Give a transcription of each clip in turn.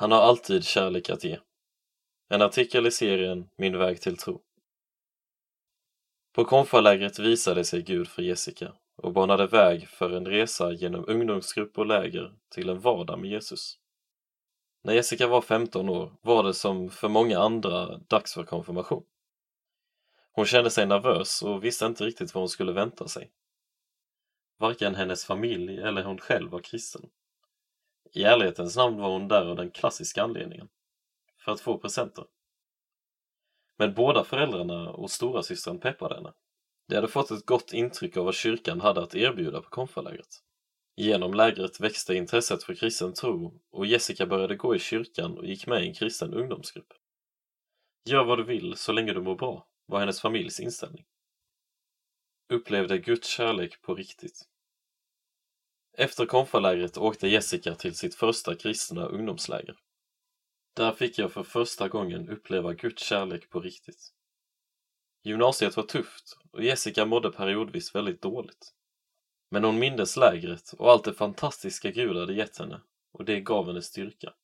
Han har alltid kärlek att ge. En artikel i serien Min väg till tro. På konfalägret visade sig Gud för Jessica och banade väg för en resa genom ungdomsgrupp och läger till en vardag med Jesus. När Jessica var 15 år var det som för många andra dags för konfirmation. Hon kände sig nervös och visste inte riktigt vad hon skulle vänta sig. Varken hennes familj eller hon själv var kristen. I ärlighetens namn var hon där av den klassiska anledningen. För att få presenter. Men båda föräldrarna och storasystern peppade henne. De hade fått ett gott intryck av vad kyrkan hade att erbjuda på konfalägret. Genom lägret växte intresset för kristen tro och Jessica började gå i kyrkan och gick med i en kristen ungdomsgrupp. Gör vad du vill så länge du mår bra, var hennes familjs inställning. Upplevde Guds kärlek på riktigt. Efter konfalägret åkte Jessica till sitt första kristna ungdomsläger. Där fick jag för första gången uppleva Guds kärlek på riktigt. Gymnasiet var tufft och Jessica mådde periodvis väldigt dåligt. Men hon mindes lägret och allt det fantastiska Gud hade gett henne och det gav henne styrka.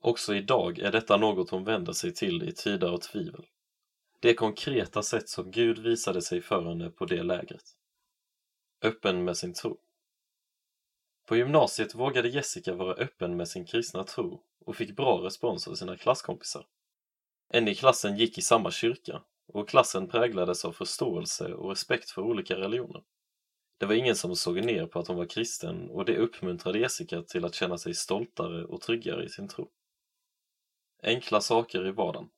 Också idag är detta något hon vänder sig till i tider av tvivel. Det konkreta sätt som Gud visade sig för henne på det lägret. Öppen med sin tro. På gymnasiet vågade Jessica vara öppen med sin kristna tro och fick bra respons av sina klasskompisar. En i klassen gick i samma kyrka och klassen präglades av förståelse och respekt för olika religioner. Det var ingen som såg ner på att hon var kristen och det uppmuntrade Jessica till att känna sig stoltare och tryggare i sin tro. Enkla saker i vardagen.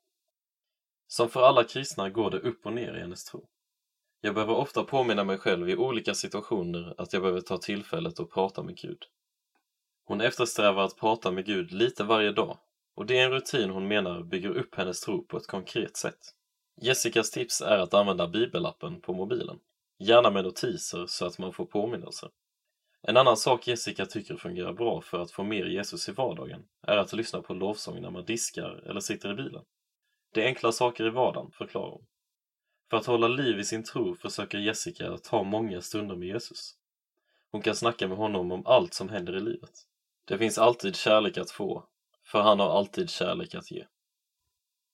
Som för alla kristna går det upp och ner i hennes tro. Jag behöver ofta påminna mig själv i olika situationer att jag behöver ta tillfället och prata med Gud. Hon eftersträvar att prata med Gud lite varje dag och det är en rutin hon menar bygger upp hennes tro på ett konkret sätt. Jessicas tips är att använda bibelappen på mobilen, gärna med notiser så att man får påminnelser. En annan sak Jessica tycker fungerar bra för att få mer Jesus i vardagen är att lyssna på lovsång när man diskar eller sitter i bilen. Det är enkla saker i vardagen, förklarar hon. För att hålla liv i sin tro försöker Jessica att ha många stunder med Jesus. Hon kan snacka med honom om allt som händer i livet. Det finns alltid kärlek att få, för han har alltid kärlek att ge.